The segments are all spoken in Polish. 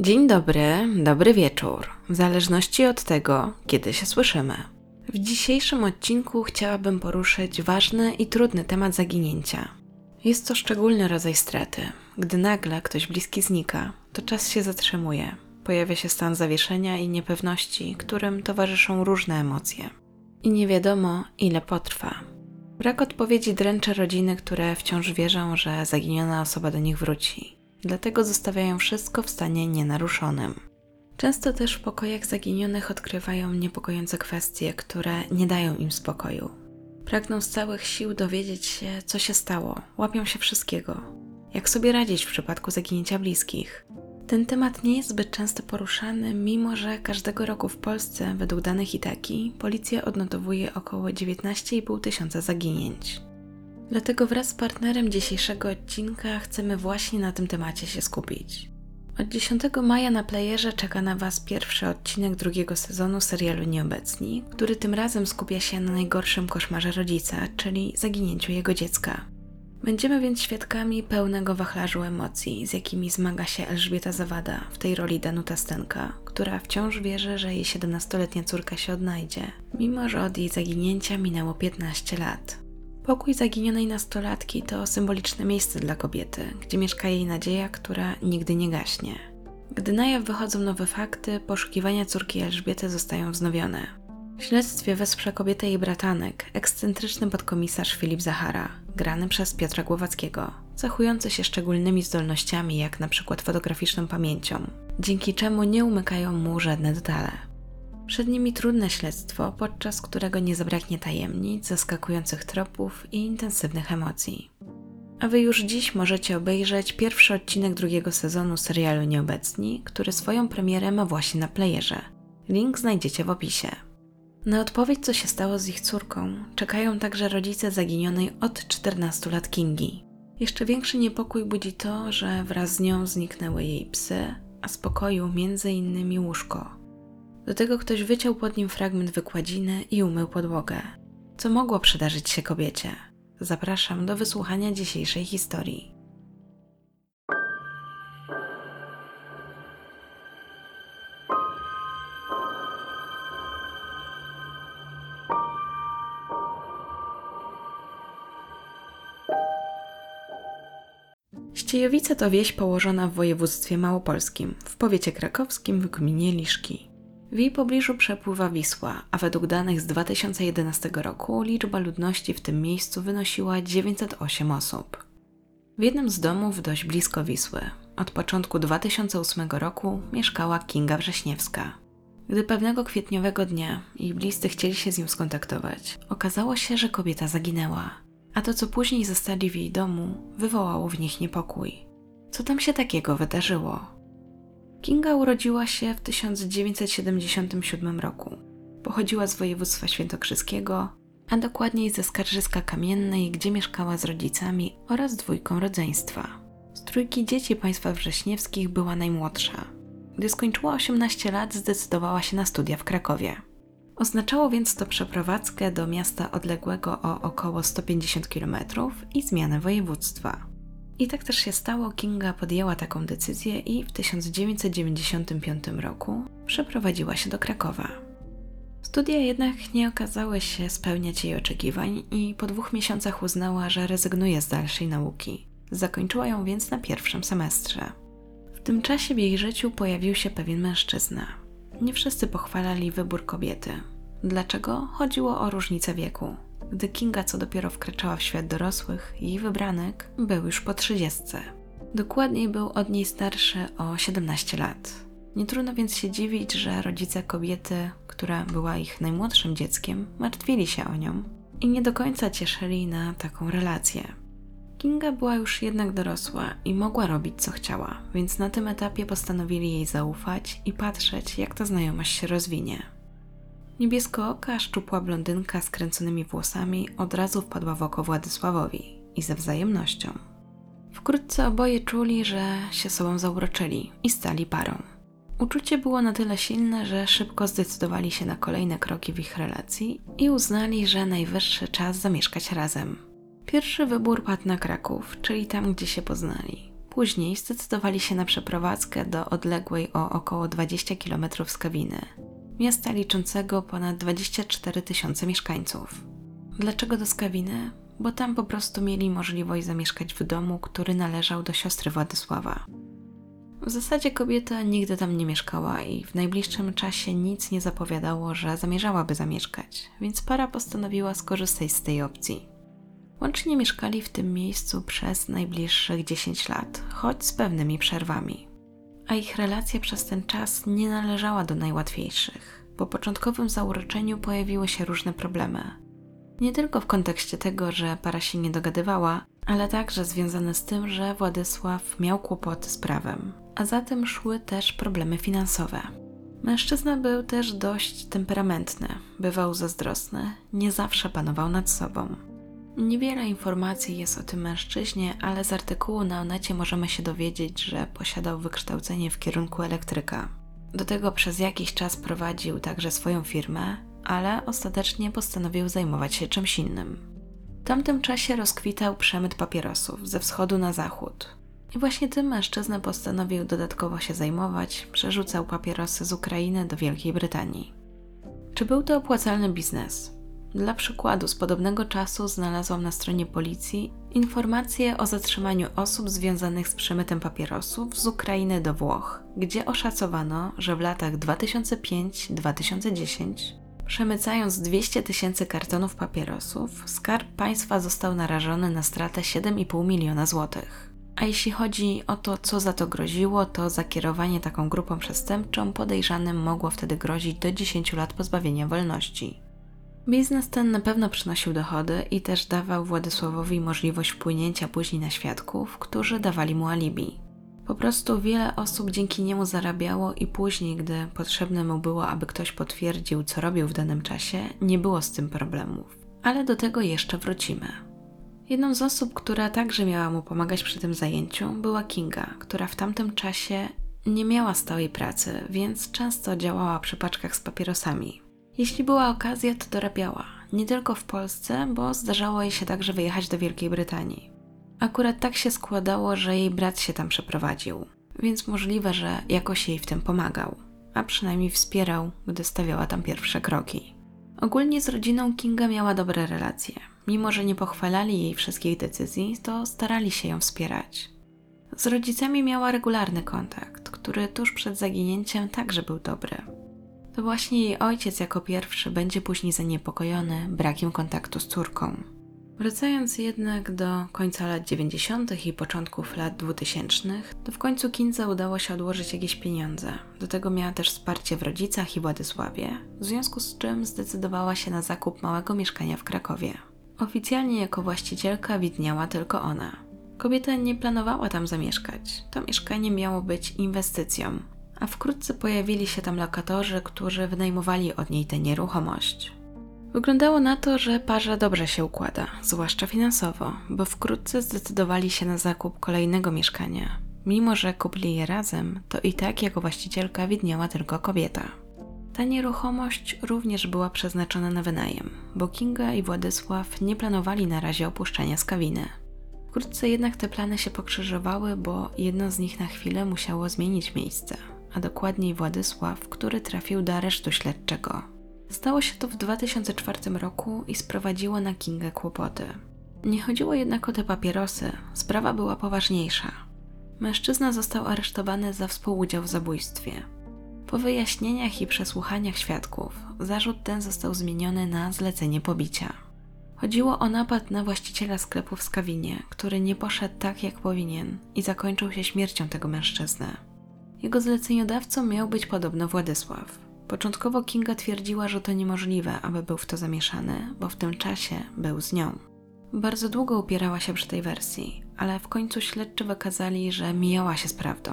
Dzień dobry, dobry wieczór, w zależności od tego, kiedy się słyszymy. W dzisiejszym odcinku chciałabym poruszyć ważny i trudny temat zaginięcia. Jest to szczególny rodzaj straty. Gdy nagle ktoś bliski znika, to czas się zatrzymuje. Pojawia się stan zawieszenia i niepewności, którym towarzyszą różne emocje. I nie wiadomo, ile potrwa. Brak odpowiedzi dręczy rodziny, które wciąż wierzą, że zaginiona osoba do nich wróci dlatego zostawiają wszystko w stanie nienaruszonym. Często też w pokojach zaginionych odkrywają niepokojące kwestie, które nie dają im spokoju. Pragną z całych sił dowiedzieć się, co się stało, łapią się wszystkiego. Jak sobie radzić w przypadku zaginięcia bliskich? Ten temat nie jest zbyt często poruszany, mimo że każdego roku w Polsce, według danych Itaki, policja odnotowuje około 19,5 tysiąca zaginięć. Dlatego wraz z partnerem dzisiejszego odcinka chcemy właśnie na tym temacie się skupić. Od 10 maja na playerze czeka na Was pierwszy odcinek drugiego sezonu serialu Nieobecni, który tym razem skupia się na najgorszym koszmarze rodzica, czyli zaginięciu jego dziecka. Będziemy więc świadkami pełnego wachlarzu emocji, z jakimi zmaga się Elżbieta Zawada w tej roli Danuta Stenka, która wciąż wierzy, że jej 17-letnia córka się odnajdzie, mimo że od jej zaginięcia minęło 15 lat. Pokój zaginionej nastolatki to symboliczne miejsce dla kobiety, gdzie mieszka jej nadzieja, która nigdy nie gaśnie. Gdy na jaw wychodzą nowe fakty, poszukiwania córki Elżbiety zostają wznowione. W śledztwie wesprze kobietę jej bratanek, ekscentryczny podkomisarz Filip Zachara, grany przez Piotra Głowackiego, cechujący się szczególnymi zdolnościami, jak na przykład fotograficzną pamięcią, dzięki czemu nie umykają mu żadne detale. Przed nimi trudne śledztwo, podczas którego nie zabraknie tajemnic, zaskakujących tropów i intensywnych emocji. A wy już dziś możecie obejrzeć pierwszy odcinek drugiego sezonu serialu Nieobecni, który swoją premierę ma właśnie na playerze. Link znajdziecie w opisie. Na odpowiedź, co się stało z ich córką, czekają także rodzice zaginionej od 14 lat Kingi. Jeszcze większy niepokój budzi to, że wraz z nią zniknęły jej psy, a z pokoju między innymi łóżko. Do tego ktoś wyciął pod nim fragment wykładziny i umył podłogę. Co mogło przydarzyć się kobiecie? Zapraszam do wysłuchania dzisiejszej historii. Ściejowice to wieś położona w województwie małopolskim, w powiecie krakowskim w gminie Liszki. W jej pobliżu przepływa Wisła, a według danych z 2011 roku liczba ludności w tym miejscu wynosiła 908 osób. W jednym z domów dość blisko Wisły, od początku 2008 roku mieszkała Kinga Wrześniewska. Gdy pewnego kwietniowego dnia jej bliscy chcieli się z nią skontaktować, okazało się, że kobieta zaginęła, a to co później zostali w jej domu wywołało w nich niepokój. Co tam się takiego wydarzyło? Kinga urodziła się w 1977 roku. Pochodziła z województwa świętokrzyskiego, a dokładniej ze Skarżyska Kamiennej, gdzie mieszkała z rodzicami oraz dwójką rodzeństwa. Z trójki dzieci państwa wrześniewskich była najmłodsza. Gdy skończyła 18 lat, zdecydowała się na studia w Krakowie. Oznaczało więc to przeprowadzkę do miasta odległego o około 150 km i zmianę województwa. I tak też się stało, Kinga podjęła taką decyzję i w 1995 roku przeprowadziła się do Krakowa. Studia jednak nie okazały się spełniać jej oczekiwań i po dwóch miesiącach uznała, że rezygnuje z dalszej nauki. Zakończyła ją więc na pierwszym semestrze. W tym czasie w jej życiu pojawił się pewien mężczyzna. Nie wszyscy pochwalali wybór kobiety. Dlaczego? Chodziło o różnicę wieku. Gdy Kinga co dopiero wkraczała w świat dorosłych, jej wybranek był już po trzydziestce. Dokładniej był od niej starszy o 17 lat. Nie trudno więc się dziwić, że rodzice kobiety, która była ich najmłodszym dzieckiem, martwili się o nią i nie do końca cieszyli na taką relację. Kinga była już jednak dorosła i mogła robić co chciała, więc na tym etapie postanowili jej zaufać i patrzeć, jak ta znajomość się rozwinie. Niebieskooka, szczupła blondynka z kręconymi włosami od razu wpadła w oko Władysławowi i ze wzajemnością. Wkrótce oboje czuli, że się sobą zauroczyli i stali parą. Uczucie było na tyle silne, że szybko zdecydowali się na kolejne kroki w ich relacji i uznali, że najwyższy czas zamieszkać razem. Pierwszy wybór padł na Kraków, czyli tam, gdzie się poznali. Później zdecydowali się na przeprowadzkę do odległej o około 20 km Skawiny, miasta liczącego ponad 24 tysiące mieszkańców. Dlaczego do Skawiny? Bo tam po prostu mieli możliwość zamieszkać w domu, który należał do siostry Władysława. W zasadzie kobieta nigdy tam nie mieszkała i w najbliższym czasie nic nie zapowiadało, że zamierzałaby zamieszkać, więc para postanowiła skorzystać z tej opcji. Łącznie mieszkali w tym miejscu przez najbliższych 10 lat, choć z pewnymi przerwami. A ich relacja przez ten czas nie należała do najłatwiejszych. Po początkowym zauroczeniu pojawiły się różne problemy. Nie tylko w kontekście tego, że para się nie dogadywała, ale także związane z tym, że Władysław miał kłopoty z prawem, a za tym szły też problemy finansowe. Mężczyzna był też dość temperamentny, bywał zazdrosny, nie zawsze panował nad sobą. Niewiele informacji jest o tym mężczyźnie, ale z artykułu na Onecie możemy się dowiedzieć, że posiadał wykształcenie w kierunku elektryka. Do tego przez jakiś czas prowadził także swoją firmę, ale ostatecznie postanowił zajmować się czymś innym. W tamtym czasie rozkwitał przemyt papierosów ze wschodu na zachód. I właśnie tym mężczyzna postanowił dodatkowo się zajmować, przerzucał papierosy z Ukrainy do Wielkiej Brytanii. Czy był to opłacalny biznes? Dla przykładu, z podobnego czasu znalazłam na stronie policji informacje o zatrzymaniu osób związanych z przemytem papierosów z Ukrainy do Włoch, gdzie oszacowano, że w latach 2005-2010, przemycając 200 tysięcy kartonów papierosów, skarb państwa został narażony na stratę 7,5 miliona złotych. A jeśli chodzi o to, co za to groziło, to zakierowanie taką grupą przestępczą podejrzanym mogło wtedy grozić do 10 lat pozbawienia wolności. Biznes ten na pewno przynosił dochody i też dawał Władysławowi możliwość wpłynięcia później na świadków, którzy dawali mu alibi. Po prostu wiele osób dzięki niemu zarabiało i później, gdy potrzebne mu było, aby ktoś potwierdził, co robił w danym czasie, nie było z tym problemów. Ale do tego jeszcze wrócimy. Jedną z osób, która także miała mu pomagać przy tym zajęciu, była Kinga, która w tamtym czasie nie miała stałej pracy, więc często działała przy paczkach z papierosami. Jeśli była okazja, to dorabiała. Nie tylko w Polsce, bo zdarzało jej się także wyjechać do Wielkiej Brytanii. Akurat tak się składało, że jej brat się tam przeprowadził, więc możliwe, że jakoś jej w tym pomagał, a przynajmniej wspierał, gdy stawiała tam pierwsze kroki. Ogólnie z rodziną Kinga miała dobre relacje. Mimo, że nie pochwalali jej wszystkich decyzji, to starali się ją wspierać. Z rodzicami miała regularny kontakt, który tuż przed zaginięciem także był dobry. To właśnie jej ojciec jako pierwszy będzie później zaniepokojony brakiem kontaktu z córką. Wracając jednak do końca lat 90. i początków lat 2000, to w końcu Kinze udało się odłożyć jakieś pieniądze. Do tego miała też wsparcie w rodzicach i Władysławie, w związku z czym zdecydowała się na zakup małego mieszkania w Krakowie. Oficjalnie jako właścicielka widniała tylko ona. Kobieta nie planowała tam zamieszkać. To mieszkanie miało być inwestycją, a wkrótce pojawili się tam lokatorzy, którzy wynajmowali od niej tę nieruchomość. Wyglądało na to, że parze dobrze się układa, zwłaszcza finansowo, bo wkrótce zdecydowali się na zakup kolejnego mieszkania. Mimo, że kupili je razem, to i tak jako właścicielka widniała tylko kobieta. Ta nieruchomość również była przeznaczona na wynajem, bo Kinga i Władysław nie planowali na razie opuszczenia skawiny. Wkrótce jednak te plany się pokrzyżowały, bo jedno z nich na chwilę musiało zmienić miejsce a dokładniej Władysław, który trafił do aresztu śledczego. Stało się to w 2004 roku i sprowadziło na Kingę kłopoty. Nie chodziło jednak o te papierosy, sprawa była poważniejsza. Mężczyzna został aresztowany za współudział w zabójstwie. Po wyjaśnieniach i przesłuchaniach świadków, zarzut ten został zmieniony na zlecenie pobicia. Chodziło o napad na właściciela sklepu w Skawinie, który nie poszedł tak jak powinien i zakończył się śmiercią tego mężczyzny. Jego zleceniodawcą miał być podobno Władysław. Początkowo Kinga twierdziła, że to niemożliwe, aby był w to zamieszany, bo w tym czasie był z nią. Bardzo długo upierała się przy tej wersji, ale w końcu śledczy wykazali, że mijała się z prawdą.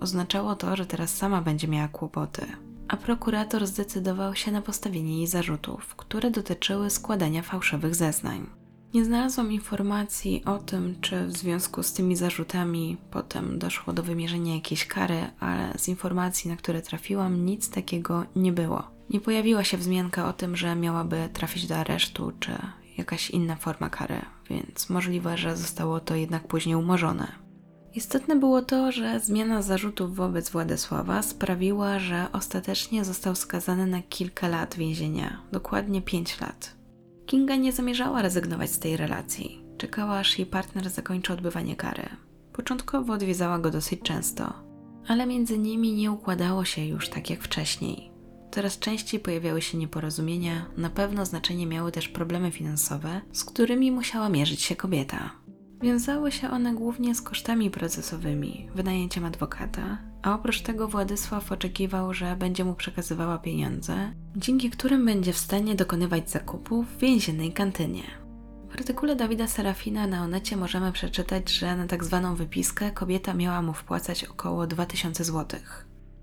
Oznaczało to, że teraz sama będzie miała kłopoty, a prokurator zdecydował się na postawienie jej zarzutów, które dotyczyły składania fałszywych zeznań. Nie znalazłam informacji o tym, czy w związku z tymi zarzutami potem doszło do wymierzenia jakiejś kary, ale z informacji, na które trafiłam, nic takiego nie było. Nie pojawiła się wzmianka o tym, że miałaby trafić do aresztu, czy jakaś inna forma kary, więc możliwe, że zostało to jednak później umorzone. Istotne było to, że zmiana zarzutów wobec Władysława sprawiła, że ostatecznie został skazany na kilka lat więzienia, dokładnie 5 lat. Kinga nie zamierzała rezygnować z tej relacji. Czekała, aż jej partner zakończy odbywanie kary. Początkowo odwiedzała go dosyć często, ale między nimi nie układało się już tak jak wcześniej. Coraz częściej pojawiały się nieporozumienia, na pewno znaczenie miały też problemy finansowe, z którymi musiała mierzyć się kobieta. Wiązały się one głównie z kosztami procesowymi, wynajęciem adwokata, a oprócz tego Władysław oczekiwał, że będzie mu przekazywała pieniądze, dzięki którym będzie w stanie dokonywać zakupów w więziennej kantynie. W artykule Dawida Serafina na Onecie możemy przeczytać, że na tak zwaną wypiskę kobieta miała mu wpłacać około 2000 zł.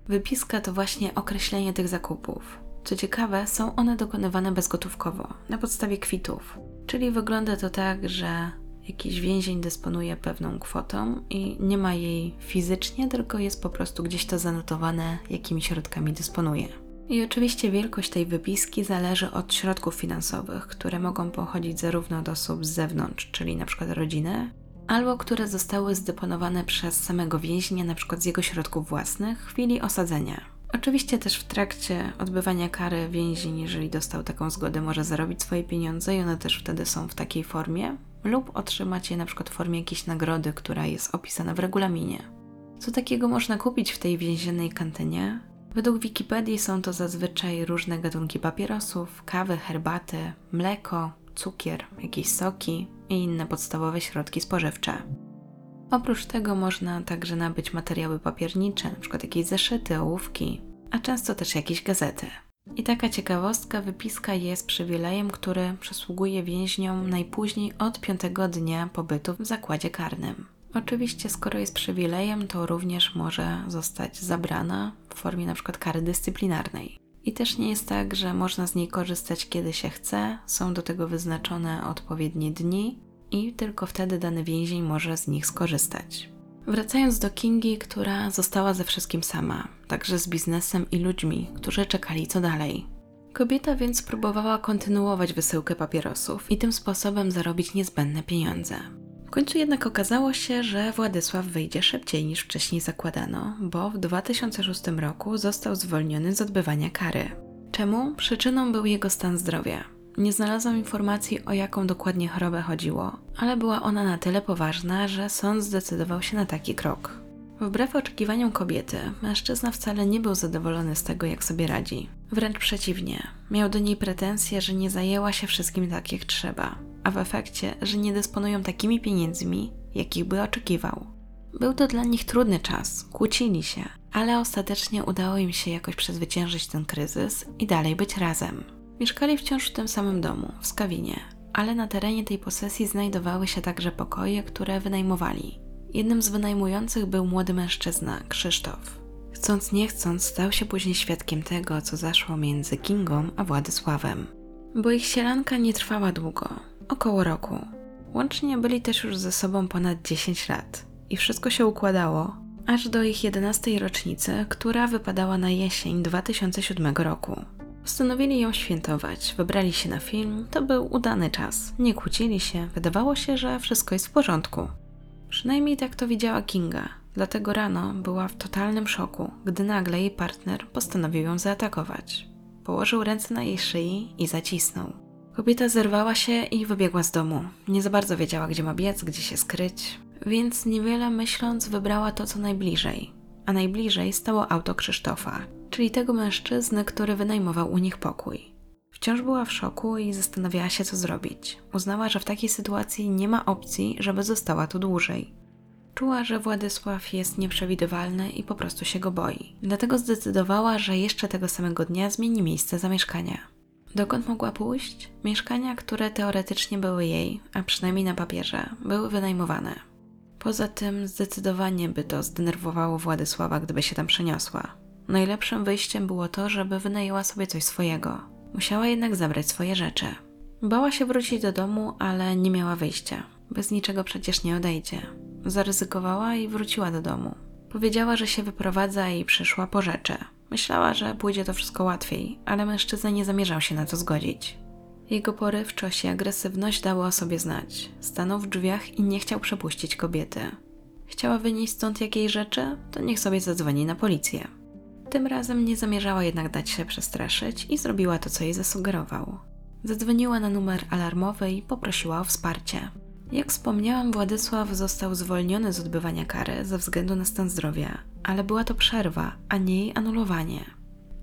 Wypiska to właśnie określenie tych zakupów. Co ciekawe, są one dokonywane bezgotówkowo, na podstawie kwitów. Czyli wygląda to tak, że jakiś więzień dysponuje pewną kwotą i nie ma jej fizycznie, tylko jest po prostu gdzieś to zanotowane, jakimi środkami dysponuje. I oczywiście wielkość tej wypiski zależy od środków finansowych, które mogą pochodzić zarówno od osób z zewnątrz, czyli np. rodziny, albo które zostały zdeponowane przez samego więźnia, np. z jego środków własnych w chwili osadzenia. Oczywiście też w trakcie odbywania kary więzień, jeżeli dostał taką zgodę, może zarobić swoje pieniądze i one też wtedy są w takiej formie, lub otrzymać je na przykład w formie jakiejś nagrody, która jest opisana w regulaminie. Co takiego można kupić w tej więziennej kantynie? Według Wikipedii są to zazwyczaj różne gatunki papierosów, kawy, herbaty, mleko, cukier, jakieś soki i inne podstawowe środki spożywcze. Oprócz tego można także nabyć materiały papiernicze, np. jakieś zeszyty, ołówki, a często też jakieś gazety. I taka ciekawostka, wypiska jest przywilejem, który przysługuje więźniom najpóźniej od piątego dnia pobytu w zakładzie karnym. Oczywiście, skoro jest przywilejem, to również może zostać zabrana w formie np. kary dyscyplinarnej. I też nie jest tak, że można z niej korzystać kiedy się chce, są do tego wyznaczone odpowiednie dni i tylko wtedy dany więzień może z nich skorzystać. Wracając do Kingi, która została ze wszystkim sama, także z biznesem i ludźmi, którzy czekali co dalej. Kobieta więc próbowała kontynuować wysyłkę papierosów i tym sposobem zarobić niezbędne pieniądze. W końcu jednak okazało się, że Władysław wyjdzie szybciej niż wcześniej zakładano, bo w 2006 roku został zwolniony z odbywania kary. Czemu? Przyczyną był jego stan zdrowia. Nie znalazłam informacji, o jaką dokładnie chorobę chodziło, ale była ona na tyle poważna, że sąd zdecydował się na taki krok. Wbrew oczekiwaniom kobiety, mężczyzna wcale nie był zadowolony z tego, jak sobie radzi. Wręcz przeciwnie, miał do niej pretensje, że nie zajęła się wszystkim tak, jak trzeba, a w efekcie, że nie dysponują takimi pieniędzmi, jakich by oczekiwał. Był to dla nich trudny czas, kłócili się, ale ostatecznie udało im się jakoś przezwyciężyć ten kryzys i dalej być razem. Mieszkali wciąż w tym samym domu, w Skawinie, ale na terenie tej posesji znajdowały się także pokoje, które wynajmowali. Jednym z wynajmujących był młody mężczyzna, Krzysztof. Chcąc nie chcąc, stał się później świadkiem tego, co zaszło między Kingą a Władysławem. Bo ich sielanka nie trwała długo około roku. Łącznie byli też już ze sobą ponad 10 lat i wszystko się układało, aż do ich 11 rocznicy, która wypadała na jesień 2007 roku. Postanowili ją świętować, wybrali się na film, to był udany czas. Nie kłócili się, wydawało się, że wszystko jest w porządku. Przynajmniej tak to widziała Kinga, dlatego rano była w totalnym szoku, gdy nagle jej partner postanowił ją zaatakować. Położył ręce na jej szyi i zacisnął. Kobieta zerwała się i wybiegła z domu. Nie za bardzo wiedziała, gdzie ma biec, gdzie się skryć, więc niewiele myśląc wybrała to, co najbliżej. A najbliżej stało auto Krzysztofa, czyli tego mężczyzny, który wynajmował u nich pokój. Wciąż była w szoku i zastanawiała się, co zrobić. Uznała, że w takiej sytuacji nie ma opcji, żeby została tu dłużej. Czuła, że Władysław jest nieprzewidywalny i po prostu się go boi. Dlatego zdecydowała, że jeszcze tego samego dnia zmieni miejsce zamieszkania. Dokąd mogła pójść? Mieszkania, które teoretycznie były jej, a przynajmniej na papierze, były wynajmowane. Poza tym zdecydowanie by to zdenerwowało Władysława, gdyby się tam przeniosła. Najlepszym wyjściem było to, żeby wynajęła sobie coś swojego. Musiała jednak zabrać swoje rzeczy. Bała się wrócić do domu, ale nie miała wyjścia. Bez niczego przecież nie odejdzie. Zaryzykowała i wróciła do domu. Powiedziała, że się wyprowadza i przyszła po rzeczy. Myślała, że pójdzie to wszystko łatwiej, ale mężczyzna nie zamierzał się na to zgodzić. Jego porywczość i agresywność dały o sobie znać. Stanął w drzwiach i nie chciał przepuścić kobiety. Chciała wynieść stąd jakiej rzeczy, to niech sobie zadzwoni na policję. Tym razem nie zamierzała jednak dać się przestraszyć i zrobiła to, co jej zasugerował. Zadzwoniła na numer alarmowy i poprosiła o wsparcie. Jak wspomniałam, Władysław został zwolniony z odbywania kary ze względu na stan zdrowia, ale była to przerwa, a nie jej anulowanie.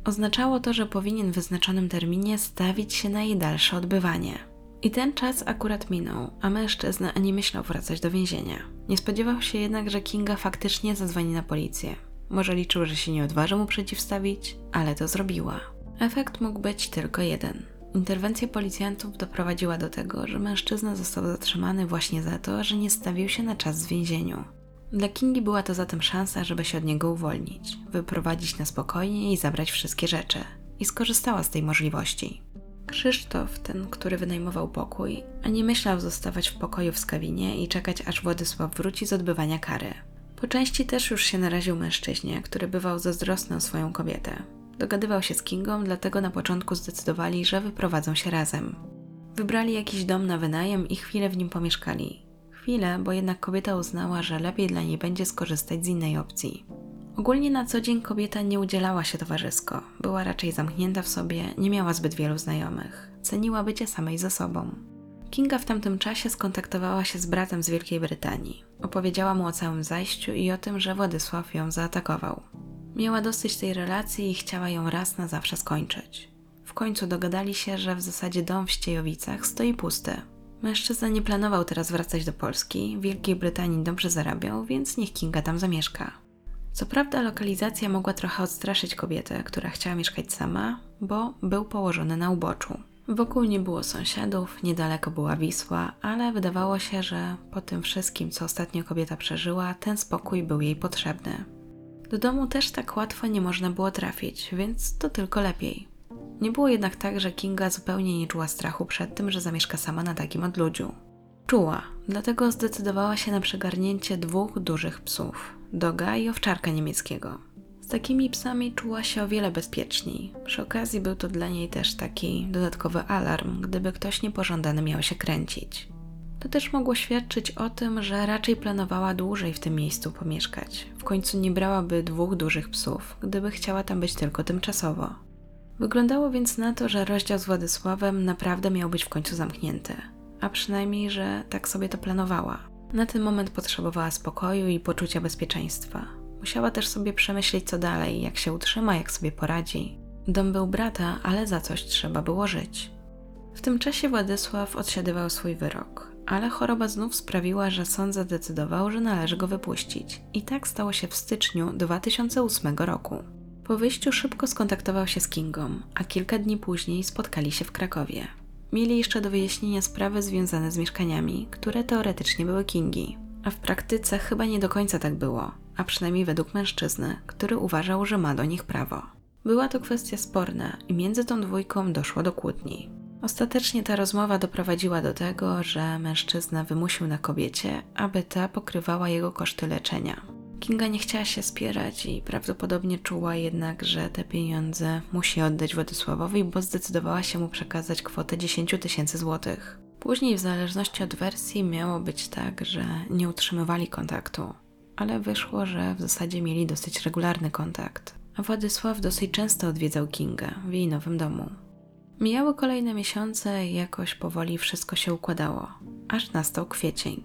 Oznaczało to, że powinien w wyznaczonym terminie stawić się na jej dalsze odbywanie. I ten czas akurat minął, a mężczyzna ani myślał wracać do więzienia. Nie spodziewał się jednak, że Kinga faktycznie zadzwoni na policję. Może liczył, że się nie odważy mu przeciwstawić, ale to zrobiła. Efekt mógł być tylko jeden. Interwencja policjantów doprowadziła do tego, że mężczyzna został zatrzymany właśnie za to, że nie stawił się na czas w więzieniu. Dla Kingi była to zatem szansa, żeby się od niego uwolnić, wyprowadzić na spokojnie i zabrać wszystkie rzeczy. I skorzystała z tej możliwości. Krzysztof, ten, który wynajmował pokój, a nie myślał zostawać w pokoju w skawinie i czekać, aż Władysław wróci z odbywania kary. Po części też już się naraził mężczyźnie, który bywał zazdrosny o swoją kobietę. Dogadywał się z Kingą, dlatego na początku zdecydowali, że wyprowadzą się razem. Wybrali jakiś dom na wynajem i chwilę w nim pomieszkali. Chwilę, bo jednak kobieta uznała, że lepiej dla niej będzie skorzystać z innej opcji. Ogólnie na co dzień kobieta nie udzielała się towarzysko, była raczej zamknięta w sobie, nie miała zbyt wielu znajomych, ceniła bycie samej ze sobą. Kinga w tamtym czasie skontaktowała się z bratem z Wielkiej Brytanii. Opowiedziała mu o całym zajściu i o tym, że Władysław ją zaatakował. Miała dosyć tej relacji i chciała ją raz na zawsze skończyć. W końcu dogadali się, że w zasadzie dom w Ściejowicach stoi pusty. Mężczyzna nie planował teraz wracać do Polski, w Wielkiej Brytanii dobrze zarabiał, więc niech Kinga tam zamieszka. Co prawda lokalizacja mogła trochę odstraszyć kobietę, która chciała mieszkać sama, bo był położony na uboczu. Wokół nie było sąsiadów, niedaleko była Wisła, ale wydawało się, że po tym wszystkim, co ostatnio kobieta przeżyła, ten spokój był jej potrzebny. Do domu też tak łatwo nie można było trafić, więc to tylko lepiej. Nie było jednak tak, że Kinga zupełnie nie czuła strachu przed tym, że zamieszka sama na takim odludziu. Czuła, dlatego zdecydowała się na przegarnięcie dwóch dużych psów doga i owczarka niemieckiego. Z takimi psami czuła się o wiele bezpieczniej. Przy okazji był to dla niej też taki dodatkowy alarm, gdyby ktoś niepożądany miał się kręcić. To też mogło świadczyć o tym, że raczej planowała dłużej w tym miejscu pomieszkać. W końcu nie brałaby dwóch dużych psów, gdyby chciała tam być tylko tymczasowo. Wyglądało więc na to, że rozdział z Władysławem naprawdę miał być w końcu zamknięty, a przynajmniej, że tak sobie to planowała. Na ten moment potrzebowała spokoju i poczucia bezpieczeństwa. Musiała też sobie przemyśleć, co dalej, jak się utrzyma, jak sobie poradzi. Dom był brata, ale za coś trzeba było żyć. W tym czasie Władysław odsiadywał swój wyrok, ale choroba znów sprawiła, że sąd zadecydował, że należy go wypuścić. I tak stało się w styczniu 2008 roku. Po wyjściu szybko skontaktował się z Kingą, a kilka dni później spotkali się w Krakowie. Mieli jeszcze do wyjaśnienia sprawy związane z mieszkaniami, które teoretycznie były Kingi, a w praktyce chyba nie do końca tak było, a przynajmniej według mężczyzny, który uważał, że ma do nich prawo. Była to kwestia sporna i między tą dwójką doszło do kłótni. Ostatecznie ta rozmowa doprowadziła do tego, że mężczyzna wymusił na kobiecie, aby ta pokrywała jego koszty leczenia. Kinga nie chciała się spierać i prawdopodobnie czuła jednak, że te pieniądze musi oddać Władysławowi, bo zdecydowała się mu przekazać kwotę 10 tysięcy złotych. Później, w zależności od wersji, miało być tak, że nie utrzymywali kontaktu, ale wyszło, że w zasadzie mieli dosyć regularny kontakt. Władysław dosyć często odwiedzał Kingę w jej nowym domu. Mijały kolejne miesiące i jakoś powoli wszystko się układało, aż nastał kwiecień.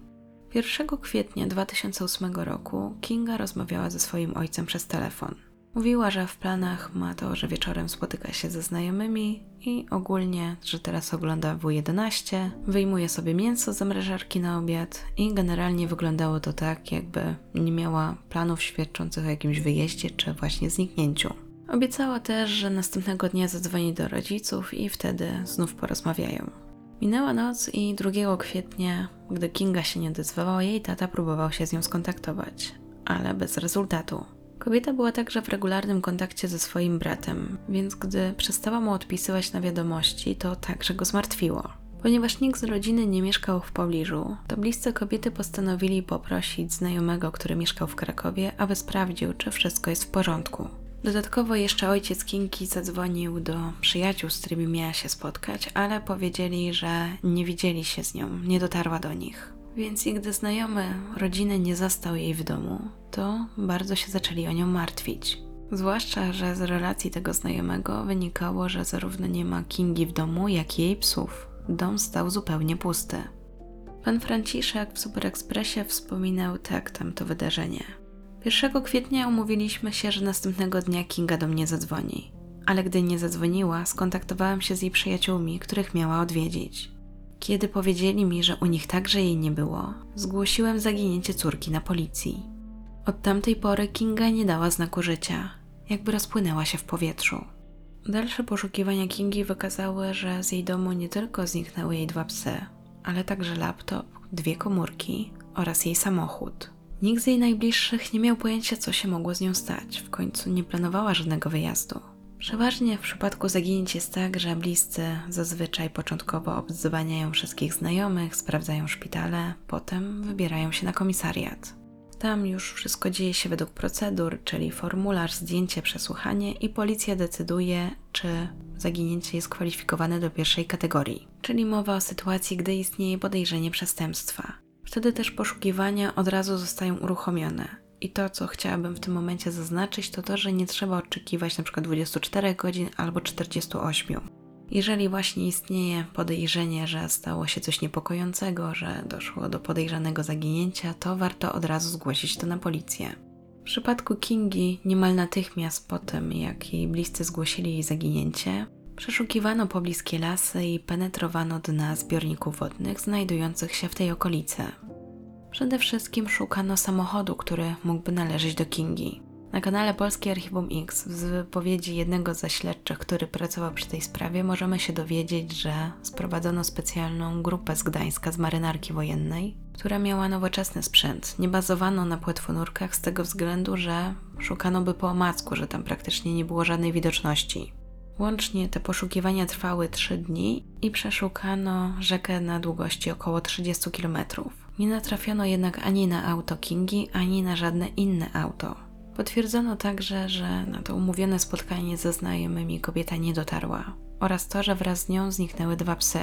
1 kwietnia 2008 roku Kinga rozmawiała ze swoim ojcem przez telefon. Mówiła, że w planach ma to, że wieczorem spotyka się ze znajomymi i ogólnie, że teraz ogląda W11, wyjmuje sobie mięso z zamrażarki na obiad i generalnie wyglądało to tak, jakby nie miała planów świadczących o jakimś wyjeździe czy właśnie zniknięciu. Obiecała też, że następnego dnia zadzwoni do rodziców i wtedy znów porozmawiają. Minęła noc i 2 kwietnia, gdy Kinga się nie odezwała, jej tata próbował się z nią skontaktować, ale bez rezultatu. Kobieta była także w regularnym kontakcie ze swoim bratem, więc gdy przestała mu odpisywać na wiadomości, to także go zmartwiło. Ponieważ nikt z rodziny nie mieszkał w pobliżu, to bliscy kobiety postanowili poprosić znajomego, który mieszkał w Krakowie, aby sprawdził, czy wszystko jest w porządku. Dodatkowo jeszcze ojciec Kinki zadzwonił do przyjaciół, z którymi miała się spotkać, ale powiedzieli, że nie widzieli się z nią, nie dotarła do nich. Więc gdy znajomy rodziny nie zastał jej w domu, to bardzo się zaczęli o nią martwić. Zwłaszcza, że z relacji tego znajomego wynikało, że zarówno nie ma Kingi w domu, jak i jej psów. Dom stał zupełnie pusty. Pan Franciszek w Super Expressie wspominał tak tamto wydarzenie. 1 kwietnia umówiliśmy się, że następnego dnia Kinga do mnie zadzwoni. Ale gdy nie zadzwoniła, skontaktowałem się z jej przyjaciółmi, których miała odwiedzić. Kiedy powiedzieli mi, że u nich także jej nie było, zgłosiłem zaginięcie córki na policji. Od tamtej pory Kinga nie dała znaku życia, jakby rozpłynęła się w powietrzu. Dalsze poszukiwania Kingi wykazały, że z jej domu nie tylko zniknęły jej dwa psy, ale także laptop, dwie komórki oraz jej samochód. Nikt z jej najbliższych nie miał pojęcia, co się mogło z nią stać. W końcu nie planowała żadnego wyjazdu. Przeważnie w przypadku zaginięć jest tak, że bliscy zazwyczaj początkowo obdzwaniają wszystkich znajomych, sprawdzają szpitale, potem wybierają się na komisariat. Tam już wszystko dzieje się według procedur, czyli formularz, zdjęcie, przesłuchanie i policja decyduje, czy zaginięcie jest kwalifikowane do pierwszej kategorii, czyli mowa o sytuacji, gdy istnieje podejrzenie przestępstwa. Wtedy też poszukiwania od razu zostają uruchomione. I to, co chciałabym w tym momencie zaznaczyć, to to, że nie trzeba oczekiwać np. 24 godzin albo 48. Jeżeli właśnie istnieje podejrzenie, że stało się coś niepokojącego, że doszło do podejrzanego zaginięcia, to warto od razu zgłosić to na policję. W przypadku Kingi niemal natychmiast po tym, jak jej bliscy zgłosili jej zaginięcie, przeszukiwano pobliskie lasy i penetrowano dna zbiorników wodnych znajdujących się w tej okolicy. Przede wszystkim szukano samochodu, który mógłby należeć do Kingi. Na kanale Polskie Archiwum X z wypowiedzi jednego ze śledczych, który pracował przy tej sprawie, możemy się dowiedzieć, że sprowadzono specjalną grupę z Gdańska z marynarki wojennej, która miała nowoczesny sprzęt. Nie bazowano na płetwonurkach z tego względu, że szukano by po omacku, że tam praktycznie nie było żadnej widoczności. Łącznie te poszukiwania trwały 3 dni i przeszukano rzekę na długości około 30 km. Nie natrafiono jednak ani na auto Kingi, ani na żadne inne auto. Potwierdzono także, że na to umówione spotkanie ze znajomymi kobieta nie dotarła oraz to, że wraz z nią zniknęły dwa psy.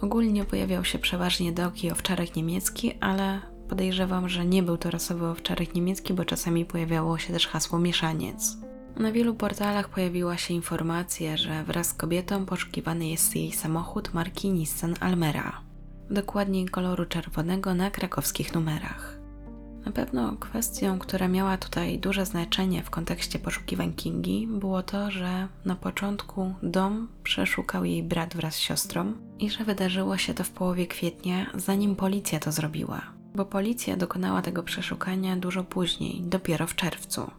Ogólnie pojawiał się przeważnie dog i owczarek niemiecki, ale podejrzewam, że nie był to rasowy owczarek niemiecki, bo czasami pojawiało się też hasło mieszaniec. Na wielu portalach pojawiła się informacja, że wraz z kobietą poszukiwany jest jej samochód marki Nissan Almera, dokładniej koloru czerwonego na krakowskich numerach. Na pewno kwestią, która miała tutaj duże znaczenie w kontekście poszukiwań Kingi, było to, że na początku dom przeszukał jej brat wraz z siostrą i że wydarzyło się to w połowie kwietnia, zanim policja to zrobiła, bo policja dokonała tego przeszukania dużo później, dopiero w czerwcu.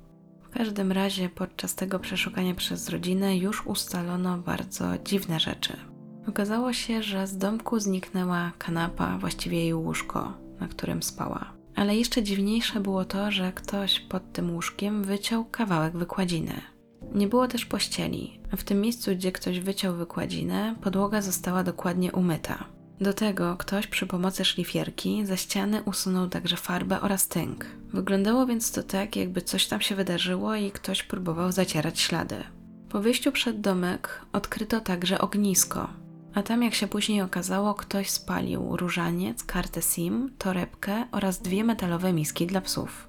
W każdym razie podczas tego przeszukania przez rodzinę już ustalono bardzo dziwne rzeczy. Okazało się, że z domku zniknęła kanapa, właściwie jej łóżko, na którym spała. Ale jeszcze dziwniejsze było to, że ktoś pod tym łóżkiem wyciął kawałek wykładziny. Nie było też pościeli. W tym miejscu, gdzie ktoś wyciął wykładzinę, podłoga została dokładnie umyta. Do tego ktoś przy pomocy szlifierki ze ściany usunął także farbę oraz tynk. Wyglądało więc to tak, jakby coś tam się wydarzyło i ktoś próbował zacierać ślady. Po wyjściu przed domek odkryto także ognisko, a tam, jak się później okazało, ktoś spalił różaniec, kartę SIM, torebkę oraz dwie metalowe miski dla psów.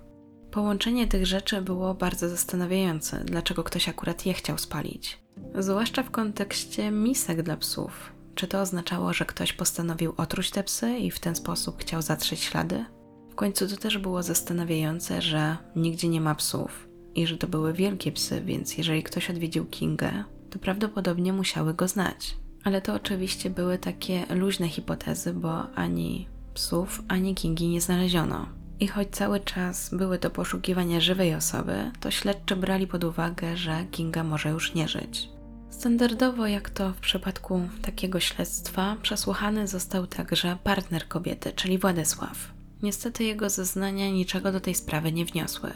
Połączenie tych rzeczy było bardzo zastanawiające, dlaczego ktoś akurat je chciał spalić. Zwłaszcza w kontekście misek dla psów. Czy to oznaczało, że ktoś postanowił otruć te psy i w ten sposób chciał zatrzeć ślady? W końcu to też było zastanawiające, że nigdzie nie ma psów i że to były wielkie psy, więc jeżeli ktoś odwiedził Kingę, to prawdopodobnie musiały go znać. Ale to oczywiście były takie luźne hipotezy, bo ani psów, ani Kingi nie znaleziono. I choć cały czas były to poszukiwania żywej osoby, to śledczy brali pod uwagę, że Kinga może już nie żyć. Standardowo, jak to w przypadku takiego śledztwa, przesłuchany został także partner kobiety, czyli Władysław. Niestety jego zeznania niczego do tej sprawy nie wniosły.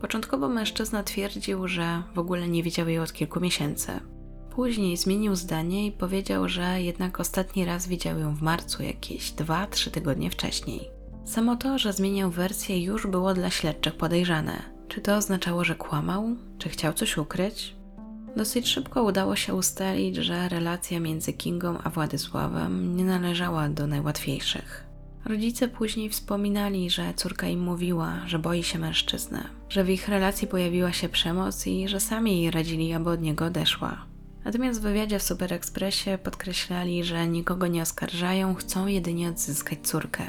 Początkowo mężczyzna twierdził, że w ogóle nie widział jej od kilku miesięcy. Później zmienił zdanie i powiedział, że jednak ostatni raz widział ją w marcu, jakieś 2-3 tygodnie wcześniej. Samo to, że zmieniał wersję, już było dla śledczych podejrzane. Czy to oznaczało, że kłamał? Czy chciał coś ukryć? Dosyć szybko udało się ustalić, że relacja między Kingą a Władysławem nie należała do najłatwiejszych. Rodzice później wspominali, że córka im mówiła, że boi się mężczyzny, że w ich relacji pojawiła się przemoc i że sami jej radzili, aby od niego odeszła. Natomiast w wywiadzie w Super Expressie podkreślali, że nikogo nie oskarżają, chcą jedynie odzyskać córkę.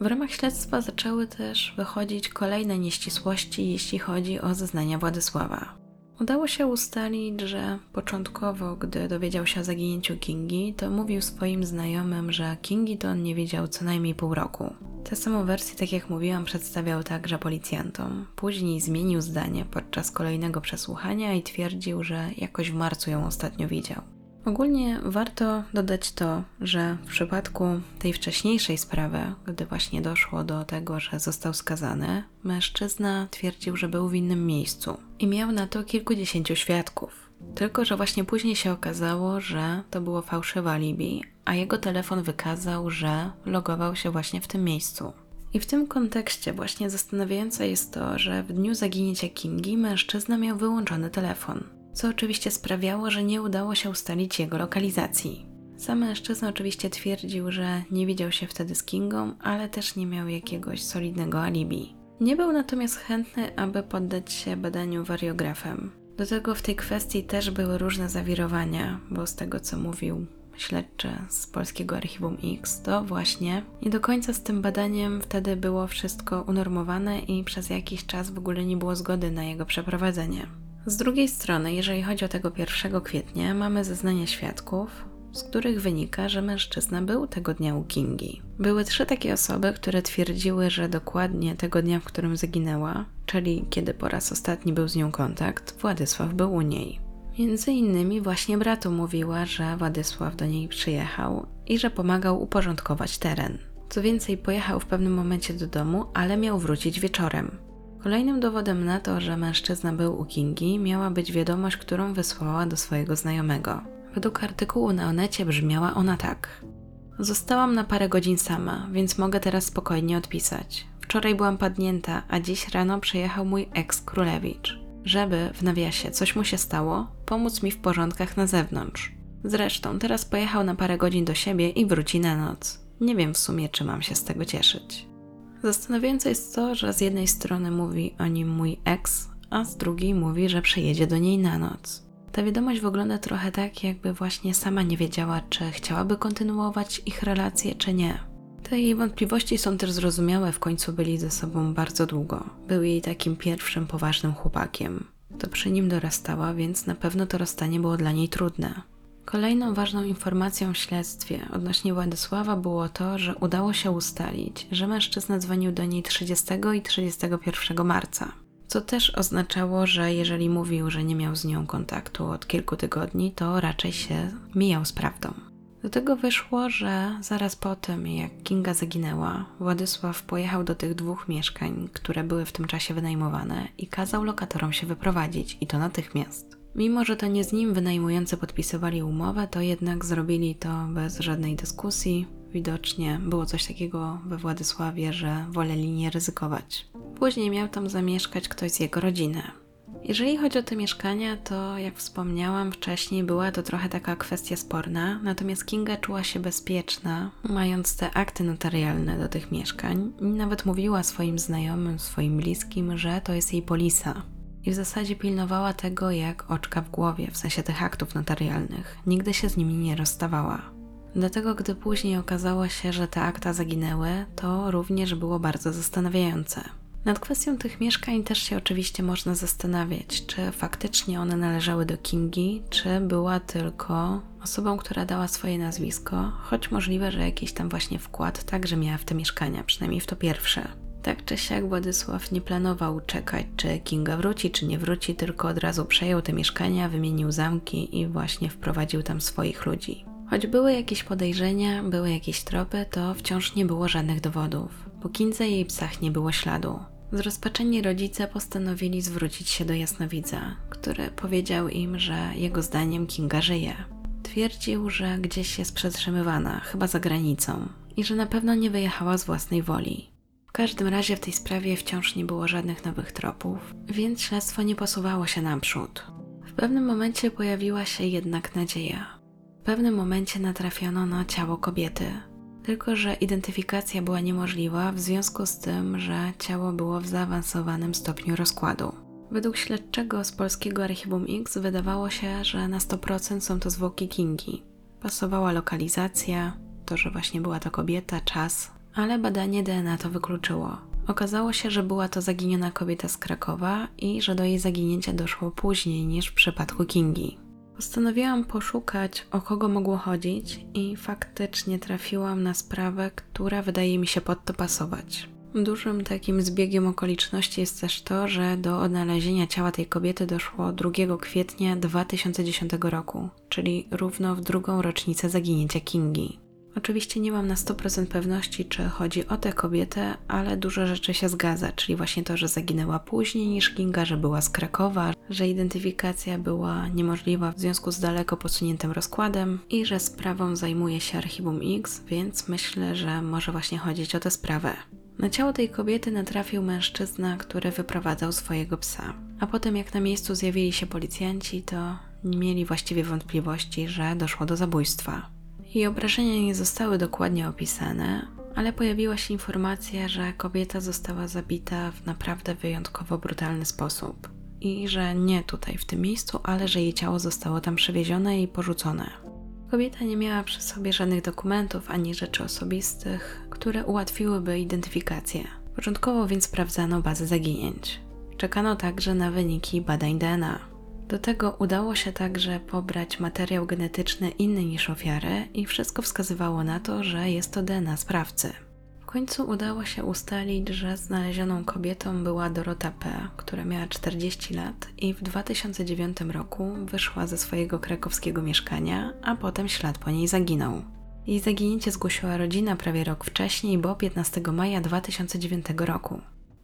W ramach śledztwa zaczęły też wychodzić kolejne nieścisłości, jeśli chodzi o zeznania Władysława. Udało się ustalić, że początkowo, gdy dowiedział się o zaginięciu Kingi, to mówił swoim znajomym, że Kingi to on nie wiedział co najmniej pół roku. Tę samą wersję, tak jak mówiłam, przedstawiał także policjantom. Później zmienił zdanie podczas kolejnego przesłuchania i twierdził, że jakoś w marcu ją ostatnio widział. Ogólnie warto dodać to, że w przypadku tej wcześniejszej sprawy, gdy właśnie doszło do tego, że został skazany, mężczyzna twierdził, że był w innym miejscu i miał na to kilkudziesięciu świadków. Tylko, że właśnie później się okazało, że to było fałszywe alibi, a jego telefon wykazał, że logował się właśnie w tym miejscu. I w tym kontekście właśnie zastanawiające jest to, że w dniu zaginięcia Kingi mężczyzna miał wyłączony telefon co oczywiście sprawiało, że nie udało się ustalić jego lokalizacji. Sam mężczyzna oczywiście twierdził, że nie widział się wtedy z Kingą, ale też nie miał jakiegoś solidnego alibi. Nie był natomiast chętny, aby poddać się badaniu wariografem. Do tego w tej kwestii też były różne zawirowania, bo z tego co mówił śledczy z polskiego archiwum X, to właśnie nie do końca z tym badaniem wtedy było wszystko unormowane i przez jakiś czas w ogóle nie było zgody na jego przeprowadzenie. Z drugiej strony, jeżeli chodzi o tego 1 kwietnia, mamy zeznania świadków, z których wynika, że mężczyzna był tego dnia u Kingi. Były trzy takie osoby, które twierdziły, że dokładnie tego dnia, w którym zaginęła, czyli kiedy po raz ostatni był z nią kontakt, Władysław był u niej. Między innymi właśnie bratu mówiła, że Władysław do niej przyjechał i że pomagał uporządkować teren. Co więcej, pojechał w pewnym momencie do domu, ale miał wrócić wieczorem. Kolejnym dowodem na to, że mężczyzna był u Kingi, miała być wiadomość, którą wysłała do swojego znajomego. Według artykułu na Onecie brzmiała ona tak. Zostałam na parę godzin sama, więc mogę teraz spokojnie odpisać. Wczoraj byłam padnięta, a dziś rano przyjechał mój ex królewicz, żeby, w nawiasie, coś mu się stało, pomóc mi w porządkach na zewnątrz. Zresztą teraz pojechał na parę godzin do siebie i wróci na noc. Nie wiem w sumie, czy mam się z tego cieszyć. Zastanawiające jest to, że z jednej strony mówi o nim mój ex, a z drugiej mówi, że przyjedzie do niej na noc. Ta wiadomość wygląda trochę tak, jakby właśnie sama nie wiedziała, czy chciałaby kontynuować ich relacje, czy nie. Te jej wątpliwości są też zrozumiałe, w końcu byli ze sobą bardzo długo. Był jej takim pierwszym poważnym chłopakiem. To przy nim dorastała, więc na pewno to rozstanie było dla niej trudne. Kolejną ważną informacją w śledztwie odnośnie Władysława było to, że udało się ustalić, że mężczyzna dzwonił do niej 30 i 31 marca. Co też oznaczało, że jeżeli mówił, że nie miał z nią kontaktu od kilku tygodni, to raczej się mijał z prawdą. Do tego wyszło, że zaraz po tym, jak Kinga zaginęła, Władysław pojechał do tych dwóch mieszkań, które były w tym czasie wynajmowane i kazał lokatorom się wyprowadzić i to natychmiast. Mimo, że to nie z nim wynajmujący podpisywali umowę, to jednak zrobili to bez żadnej dyskusji. Widocznie było coś takiego we Władysławie, że woleli nie ryzykować. Później miał tam zamieszkać ktoś z jego rodziny. Jeżeli chodzi o te mieszkania, to jak wspomniałam wcześniej, była to trochę taka kwestia sporna, natomiast Kinga czuła się bezpieczna, mając te akty notarialne do tych mieszkań i nawet mówiła swoim znajomym, swoim bliskim, że to jest jej polisa, i w zasadzie pilnowała tego jak oczka w głowie, w sensie tych aktów notarialnych. Nigdy się z nimi nie rozstawała. Dlatego, gdy później okazało się, że te akta zaginęły, to również było bardzo zastanawiające. Nad kwestią tych mieszkań też się oczywiście można zastanawiać, czy faktycznie one należały do Kingi, czy była tylko osobą, która dała swoje nazwisko, choć możliwe, że jakiś tam właśnie wkład także miała w te mieszkania, przynajmniej w to pierwsze. Tak czy siak Władysław nie planował czekać, czy Kinga wróci, czy nie wróci, tylko od razu przejął te mieszkania, wymienił zamki i właśnie wprowadził tam swoich ludzi. Choć były jakieś podejrzenia, były jakieś tropy, to wciąż nie było żadnych dowodów. Po Kindze jej psach nie było śladu. Zrozpaczeni rodzice postanowili zwrócić się do jasnowidza, który powiedział im, że jego zdaniem Kinga żyje. Twierdził, że gdzieś jest przetrzymywana, chyba za granicą, i że na pewno nie wyjechała z własnej woli. W każdym razie w tej sprawie wciąż nie było żadnych nowych tropów, więc śledztwo nie posuwało się naprzód. W pewnym momencie pojawiła się jednak nadzieja. W pewnym momencie natrafiono na ciało kobiety. tylko że identyfikacja była niemożliwa w związku z tym, że ciało było w zaawansowanym stopniu rozkładu. Według śledczego z polskiego Archiwum X wydawało się, że na 100% są to zwłoki Kingi. Pasowała lokalizacja, to, że właśnie była to kobieta, czas, ale badanie DNA to wykluczyło. Okazało się, że była to zaginiona kobieta z Krakowa i że do jej zaginięcia doszło później niż w przypadku Kingi. Postanowiłam poszukać, o kogo mogło chodzić, i faktycznie trafiłam na sprawę, która wydaje mi się pod to pasować. Dużym takim zbiegiem okoliczności jest też to, że do odnalezienia ciała tej kobiety doszło 2 kwietnia 2010 roku, czyli równo w drugą rocznicę zaginięcia Kingi. Oczywiście nie mam na 100% pewności, czy chodzi o tę kobietę, ale dużo rzeczy się zgadza, czyli właśnie to, że zaginęła później niż Kinga, że była z Krakowa, że identyfikacja była niemożliwa w związku z daleko posuniętym rozkładem i że sprawą zajmuje się Archiwum X, więc myślę, że może właśnie chodzić o tę sprawę. Na ciało tej kobiety natrafił mężczyzna, który wyprowadzał swojego psa. A potem, jak na miejscu zjawili się policjanci, to nie mieli właściwie wątpliwości, że doszło do zabójstwa. Jej obrażenia nie zostały dokładnie opisane, ale pojawiła się informacja, że kobieta została zabita w naprawdę wyjątkowo brutalny sposób. I że nie tutaj, w tym miejscu, ale że jej ciało zostało tam przewiezione i porzucone. Kobieta nie miała przy sobie żadnych dokumentów ani rzeczy osobistych, które ułatwiłyby identyfikację. Początkowo więc sprawdzano bazę zaginięć. Czekano także na wyniki badań DNA. Do tego udało się także pobrać materiał genetyczny inny niż ofiary i wszystko wskazywało na to, że jest to DNA sprawcy. W końcu udało się ustalić, że znalezioną kobietą była Dorota P., która miała 40 lat i w 2009 roku wyszła ze swojego krakowskiego mieszkania, a potem ślad po niej zaginął. Jej zaginięcie zgłosiła rodzina prawie rok wcześniej, bo 15 maja 2009 roku.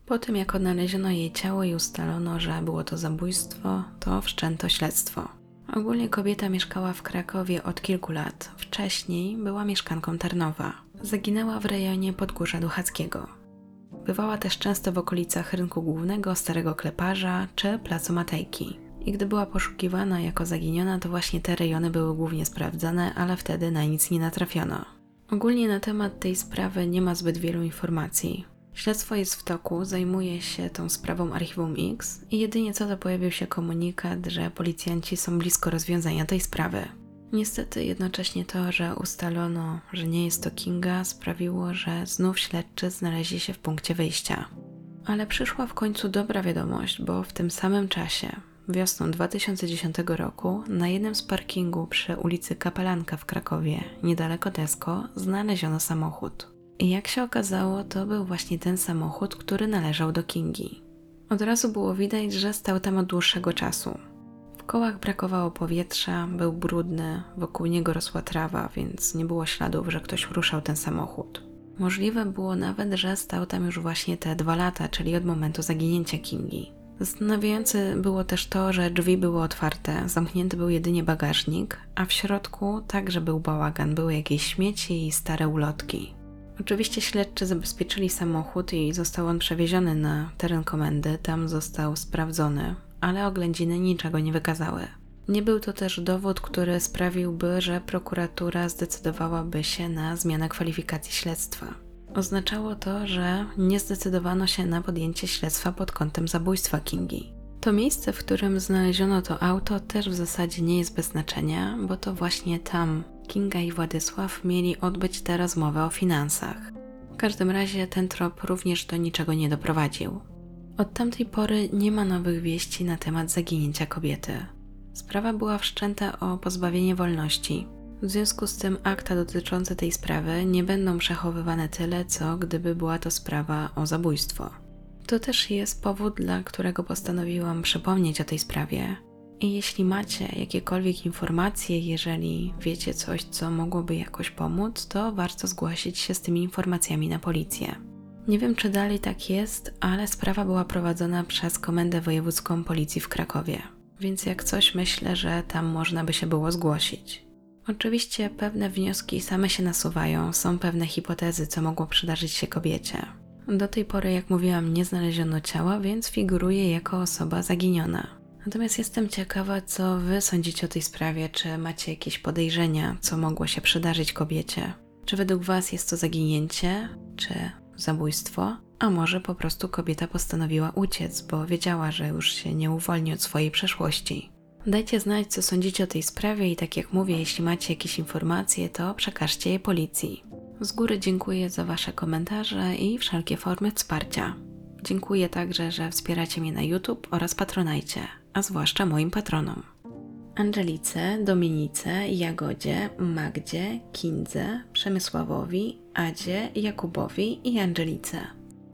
Po tym, jak odnaleziono jej ciało i ustalono, że było to zabójstwo, to wszczęto śledztwo. Ogólnie kobieta mieszkała w Krakowie od kilku lat. Wcześniej była mieszkanką Tarnowa. Zaginęła w rejonie Podgórza Duchackiego. Bywała też często w okolicach rynku głównego, Starego Kleparza czy Placu Matejki. I gdy była poszukiwana jako zaginiona, to właśnie te rejony były głównie sprawdzane, ale wtedy na nic nie natrafiono. Ogólnie na temat tej sprawy nie ma zbyt wielu informacji. Śledztwo jest w toku, zajmuje się tą sprawą Archiwum X i jedynie co to pojawił się komunikat, że policjanci są blisko rozwiązania tej sprawy. Niestety jednocześnie to, że ustalono, że nie jest to Kinga, sprawiło, że znów śledczy znaleźli się w punkcie wyjścia. Ale przyszła w końcu dobra wiadomość, bo w tym samym czasie, wiosną 2010 roku, na jednym z parkingu przy ulicy Kapelanka w Krakowie, niedaleko Tesco, znaleziono samochód. I jak się okazało, to był właśnie ten samochód, który należał do Kingi. Od razu było widać, że stał tam od dłuższego czasu. W kołach brakowało powietrza, był brudny, wokół niego rosła trawa, więc nie było śladów, że ktoś ruszał ten samochód. Możliwe było nawet, że stał tam już właśnie te dwa lata, czyli od momentu zaginięcia Kingi. Zastanawiające było też to, że drzwi były otwarte, zamknięty był jedynie bagażnik, a w środku także był bałagan, były jakieś śmieci i stare ulotki. Oczywiście śledczy zabezpieczyli samochód i został on przewieziony na teren komendy, tam został sprawdzony, ale oględziny niczego nie wykazały. Nie był to też dowód, który sprawiłby, że prokuratura zdecydowałaby się na zmianę kwalifikacji śledztwa. Oznaczało to, że nie zdecydowano się na podjęcie śledztwa pod kątem zabójstwa Kingi. To miejsce, w którym znaleziono to auto, też w zasadzie nie jest bez znaczenia, bo to właśnie tam Kinga i Władysław mieli odbyć tę rozmowę o finansach. W każdym razie ten trop również do niczego nie doprowadził. Od tamtej pory nie ma nowych wieści na temat zaginięcia kobiety. Sprawa była wszczęta o pozbawienie wolności. W związku z tym akta dotyczące tej sprawy nie będą przechowywane tyle, co gdyby była to sprawa o zabójstwo. To też jest powód, dla którego postanowiłam przypomnieć o tej sprawie, i jeśli macie jakiekolwiek informacje, jeżeli wiecie coś, co mogłoby jakoś pomóc, to warto zgłosić się z tymi informacjami na policję. Nie wiem, czy dalej tak jest, ale sprawa była prowadzona przez Komendę Wojewódzką Policji w Krakowie, więc jak coś myślę, że tam można by się było zgłosić. Oczywiście pewne wnioski same się nasuwają, są pewne hipotezy, co mogło przydarzyć się kobiecie. Do tej pory, jak mówiłam, nie znaleziono ciała, więc figuruje jako osoba zaginiona. Natomiast jestem ciekawa, co Wy sądzicie o tej sprawie. Czy macie jakieś podejrzenia, co mogło się przydarzyć kobiecie? Czy według Was jest to zaginięcie, czy zabójstwo? A może po prostu kobieta postanowiła uciec, bo wiedziała, że już się nie uwolni od swojej przeszłości. Dajcie znać, co sądzicie o tej sprawie i tak jak mówię, jeśli macie jakieś informacje, to przekażcie je policji. Z góry dziękuję za Wasze komentarze i wszelkie formy wsparcia. Dziękuję także, że wspieracie mnie na YouTube oraz Patronajcie, a zwłaszcza moim patronom. Angelice, Dominice, Jagodzie, Magdzie, Kindze, Przemysławowi, Adzie, Jakubowi i Angelice.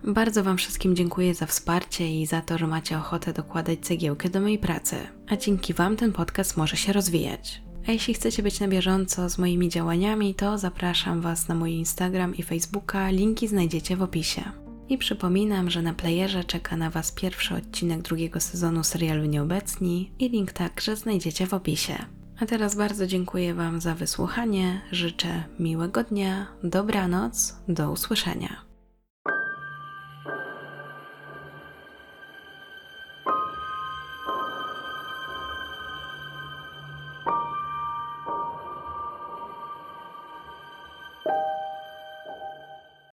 Bardzo Wam wszystkim dziękuję za wsparcie i za to, że macie ochotę dokładać cegiełkę do mojej pracy, a dzięki Wam ten podcast może się rozwijać. A jeśli chcecie być na bieżąco z moimi działaniami, to zapraszam Was na mój Instagram i Facebooka, linki znajdziecie w opisie. I przypominam, że na playerze czeka na Was pierwszy odcinek drugiego sezonu serialu Nieobecni i link także znajdziecie w opisie. A teraz bardzo dziękuję Wam za wysłuchanie, życzę miłego dnia, dobranoc, do usłyszenia.